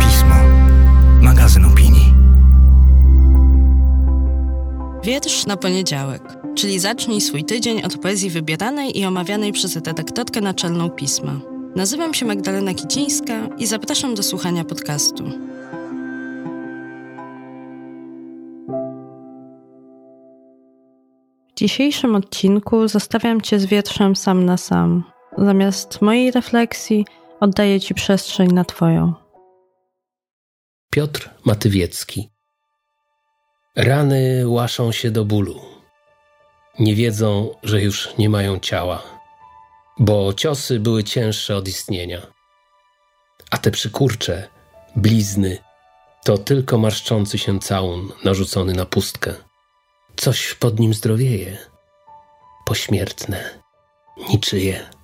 Pismo. Magazyn opinii. Wiersz na poniedziałek, czyli zacznij swój tydzień od poezji wybieranej i omawianej przez redaktorkę naczelną pisma. Nazywam się Magdalena Kicińska i zapraszam do słuchania podcastu. W dzisiejszym odcinku zostawiam Cię z wietrzem sam na sam. Zamiast mojej refleksji oddaję Ci przestrzeń na Twoją. Piotr Matywiecki Rany łaszą się do bólu. Nie wiedzą, że już nie mają ciała, bo ciosy były cięższe od istnienia. A te przykurcze, blizny, to tylko marszczący się całun narzucony na pustkę. Coś pod nim zdrowieje, pośmiertne, niczyje.